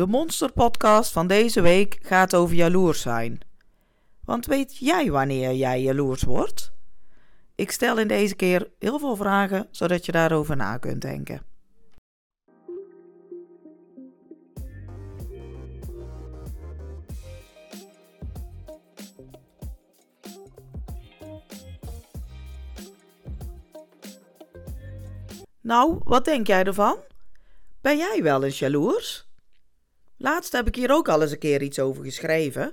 De Monster Podcast van deze week gaat over jaloers zijn. Want weet jij wanneer jij jaloers wordt? Ik stel in deze keer heel veel vragen zodat je daarover na kunt denken. Nou, wat denk jij ervan? Ben jij wel eens jaloers? Laatst heb ik hier ook al eens een keer iets over geschreven,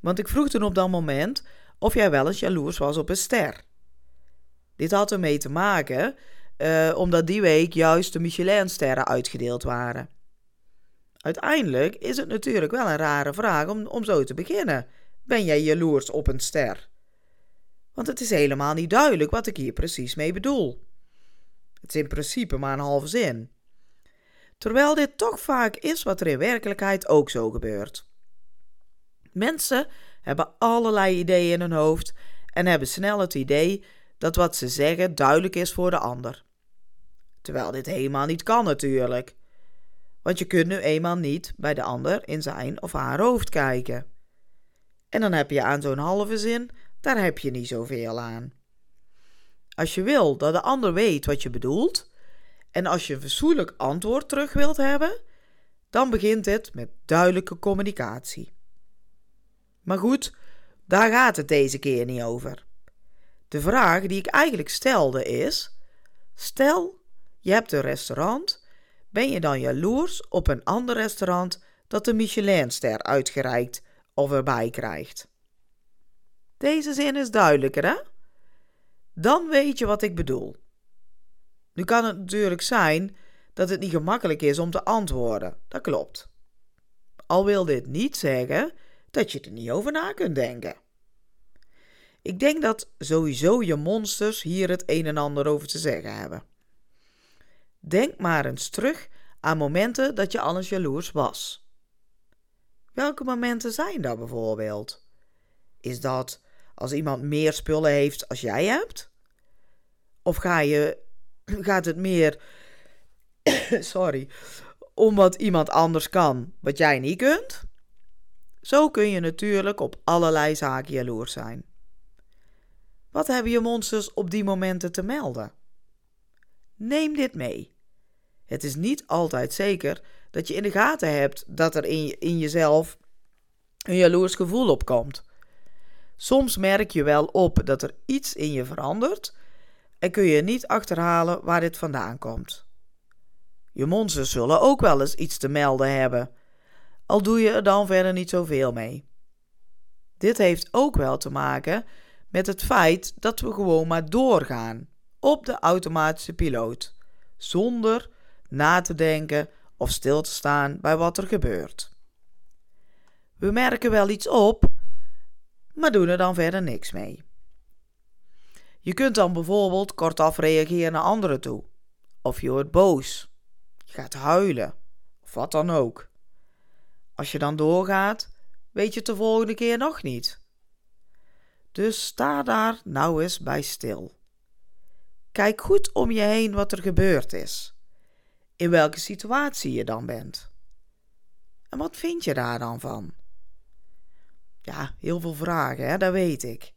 want ik vroeg toen op dat moment of jij wel eens jaloers was op een ster. Dit had ermee te maken uh, omdat die week juist de Michelinsterren uitgedeeld waren. Uiteindelijk is het natuurlijk wel een rare vraag om, om zo te beginnen. Ben jij jaloers op een ster? Want het is helemaal niet duidelijk wat ik hier precies mee bedoel. Het is in principe maar een halve zin. Terwijl dit toch vaak is wat er in werkelijkheid ook zo gebeurt. Mensen hebben allerlei ideeën in hun hoofd en hebben snel het idee dat wat ze zeggen duidelijk is voor de ander. Terwijl dit helemaal niet kan natuurlijk. Want je kunt nu eenmaal niet bij de ander in zijn of haar hoofd kijken. En dan heb je aan zo'n halve zin, daar heb je niet zoveel aan. Als je wil dat de ander weet wat je bedoelt, en als je een verzoenlijk antwoord terug wilt hebben, dan begint het met duidelijke communicatie. Maar goed, daar gaat het deze keer niet over. De vraag die ik eigenlijk stelde is: stel je hebt een restaurant, ben je dan jaloers op een ander restaurant dat de Michelinster uitgereikt of erbij krijgt? Deze zin is duidelijker, hè? Dan weet je wat ik bedoel. Nu kan het natuurlijk zijn dat het niet gemakkelijk is om te antwoorden. Dat klopt. Al wil dit niet zeggen dat je er niet over na kunt denken. Ik denk dat sowieso je monsters hier het een en ander over te zeggen hebben. Denk maar eens terug aan momenten dat je al eens jaloers was. Welke momenten zijn dat bijvoorbeeld? Is dat als iemand meer spullen heeft als jij hebt? Of ga je gaat het meer, sorry, om wat iemand anders kan, wat jij niet kunt? Zo kun je natuurlijk op allerlei zaken jaloers zijn. Wat hebben je monsters op die momenten te melden? Neem dit mee. Het is niet altijd zeker dat je in de gaten hebt dat er in, in jezelf een jaloers gevoel opkomt. Soms merk je wel op dat er iets in je verandert en kun je niet achterhalen waar dit vandaan komt. Je monsters zullen ook wel eens iets te melden hebben, al doe je er dan verder niet zoveel mee. Dit heeft ook wel te maken met het feit dat we gewoon maar doorgaan op de automatische piloot, zonder na te denken of stil te staan bij wat er gebeurt. We merken wel iets op, maar doen er dan verder niks mee. Je kunt dan bijvoorbeeld kortaf reageren naar anderen toe. Of je wordt boos. Je gaat huilen. Of wat dan ook. Als je dan doorgaat, weet je het de volgende keer nog niet. Dus sta daar nou eens bij stil. Kijk goed om je heen wat er gebeurd is. In welke situatie je dan bent. En wat vind je daar dan van? Ja, heel veel vragen, hè, dat weet ik.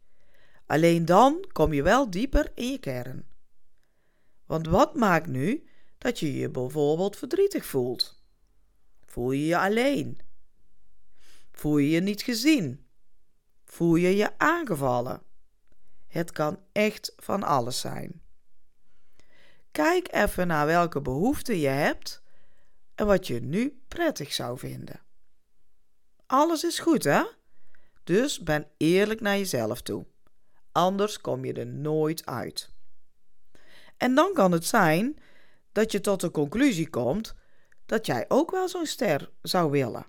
Alleen dan kom je wel dieper in je kern. Want wat maakt nu dat je je bijvoorbeeld verdrietig voelt? Voel je je alleen? Voel je je niet gezien? Voel je je aangevallen? Het kan echt van alles zijn. Kijk even naar welke behoeften je hebt en wat je nu prettig zou vinden. Alles is goed, hè? Dus ben eerlijk naar jezelf toe. Anders kom je er nooit uit. En dan kan het zijn dat je tot de conclusie komt dat jij ook wel zo'n ster zou willen.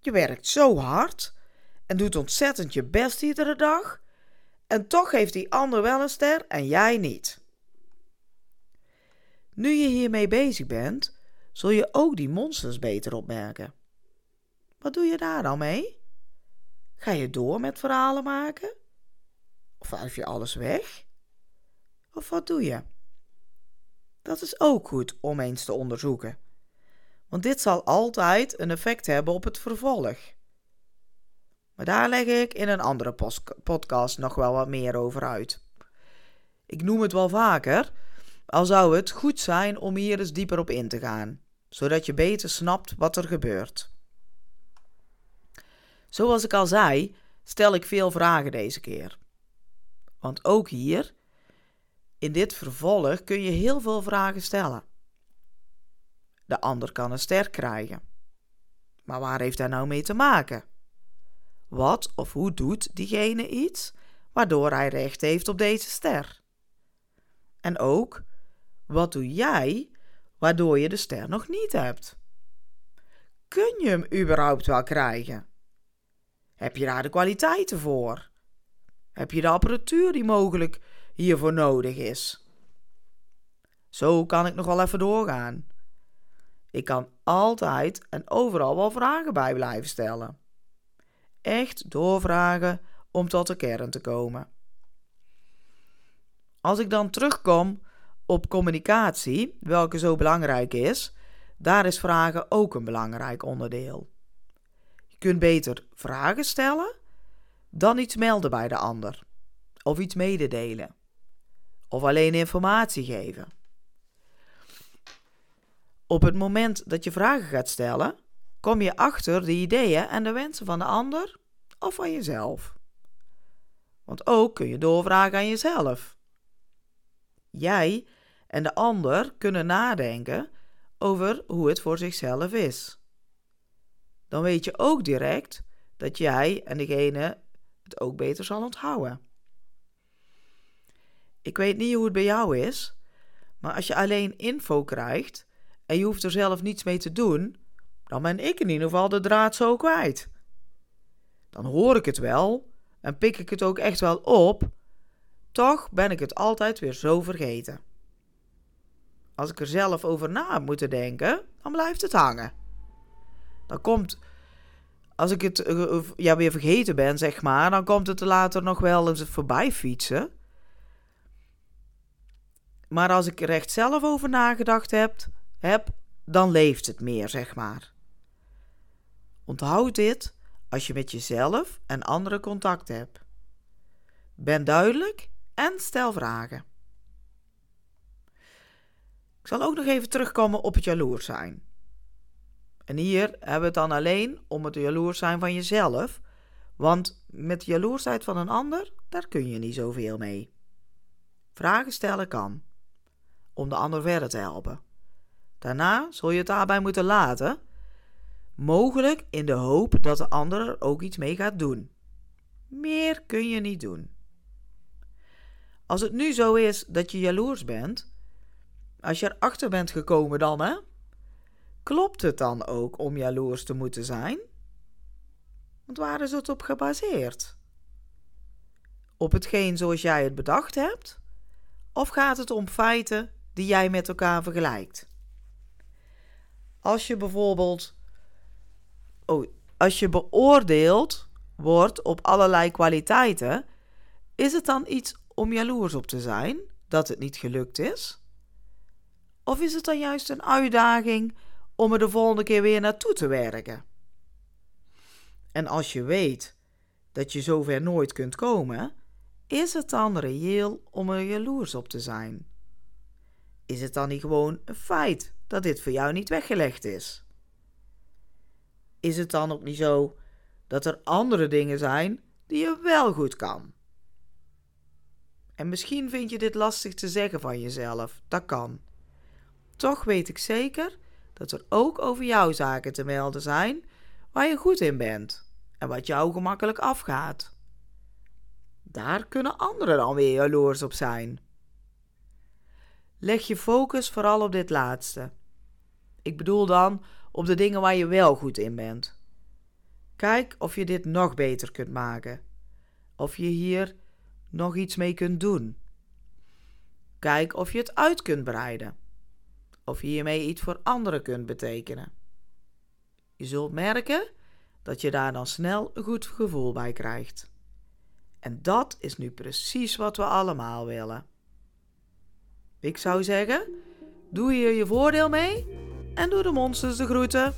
Je werkt zo hard en doet ontzettend je best iedere dag. En toch heeft die ander wel een ster en jij niet. Nu je hiermee bezig bent, zul je ook die monsters beter opmerken. Wat doe je daar dan mee? Ga je door met verhalen maken? Wuif je alles weg? Of wat doe je? Dat is ook goed om eens te onderzoeken. Want dit zal altijd een effect hebben op het vervolg. Maar daar leg ik in een andere podcast nog wel wat meer over uit. Ik noem het wel vaker, al zou het goed zijn om hier eens dieper op in te gaan, zodat je beter snapt wat er gebeurt. Zoals ik al zei, stel ik veel vragen deze keer. Want ook hier, in dit vervolg, kun je heel veel vragen stellen. De ander kan een ster krijgen. Maar waar heeft hij nou mee te maken? Wat of hoe doet diegene iets waardoor hij recht heeft op deze ster? En ook, wat doe jij waardoor je de ster nog niet hebt? Kun je hem überhaupt wel krijgen? Heb je daar de kwaliteiten voor? Heb je de apparatuur die mogelijk hiervoor nodig is? Zo kan ik nog wel even doorgaan. Ik kan altijd en overal wel vragen bij blijven stellen. Echt doorvragen om tot de kern te komen. Als ik dan terugkom op communicatie, welke zo belangrijk is, daar is vragen ook een belangrijk onderdeel. Je kunt beter vragen stellen dan iets melden bij de ander, of iets mededelen, of alleen informatie geven. Op het moment dat je vragen gaat stellen, kom je achter de ideeën en de wensen van de ander of van jezelf. Want ook kun je doorvragen aan jezelf. Jij en de ander kunnen nadenken over hoe het voor zichzelf is. Dan weet je ook direct dat jij en degene het ook beter zal onthouden. Ik weet niet hoe het bij jou is, maar als je alleen info krijgt en je hoeft er zelf niets mee te doen, dan ben ik in ieder geval de draad zo kwijt. Dan hoor ik het wel en pik ik het ook echt wel op, toch ben ik het altijd weer zo vergeten. Als ik er zelf over na moeten denken, dan blijft het hangen. Dan komt, als ik het eh, ja, weer vergeten ben, zeg maar, dan komt het er later nog wel eens voorbij fietsen. Maar als ik er echt zelf over nagedacht heb, heb, dan leeft het meer, zeg maar. Onthoud dit als je met jezelf en anderen contact hebt. Ben duidelijk en stel vragen. Ik zal ook nog even terugkomen op het jaloers zijn. En hier hebben we het dan alleen om het jaloers zijn van jezelf, want met de jaloersheid van een ander, daar kun je niet zoveel mee. Vragen stellen kan, om de ander verder te helpen. Daarna zul je het daarbij moeten laten, mogelijk in de hoop dat de ander er ook iets mee gaat doen. Meer kun je niet doen. Als het nu zo is dat je jaloers bent, als je erachter bent gekomen dan, hè? Klopt het dan ook om jaloers te moeten zijn? Want waar is het op gebaseerd? Op hetgeen zoals jij het bedacht hebt? Of gaat het om feiten die jij met elkaar vergelijkt? Als je bijvoorbeeld. Oh, als je beoordeeld wordt op allerlei kwaliteiten, is het dan iets om jaloers op te zijn dat het niet gelukt is? Of is het dan juist een uitdaging om er de volgende keer weer naartoe te werken? En als je weet dat je zover nooit kunt komen, is het dan reëel om er jaloers op te zijn? Is het dan niet gewoon een feit dat dit voor jou niet weggelegd is? Is het dan ook niet zo dat er andere dingen zijn die je wel goed kan? En misschien vind je dit lastig te zeggen van jezelf, dat kan. Toch weet ik zeker dat er ook over jouw zaken te melden zijn waar je goed in bent en wat jou gemakkelijk afgaat. Daar kunnen anderen dan weer jaloers op zijn. Leg je focus vooral op dit laatste. Ik bedoel dan op de dingen waar je wel goed in bent. Kijk of je dit nog beter kunt maken. Of je hier nog iets mee kunt doen. Kijk of je het uit kunt breiden. Of je hiermee iets voor anderen kunt betekenen. Je zult merken dat je daar dan snel een goed gevoel bij krijgt. En dat is nu precies wat we allemaal willen. Ik zou zeggen, doe hier je voordeel mee en doe de monsters de groeten.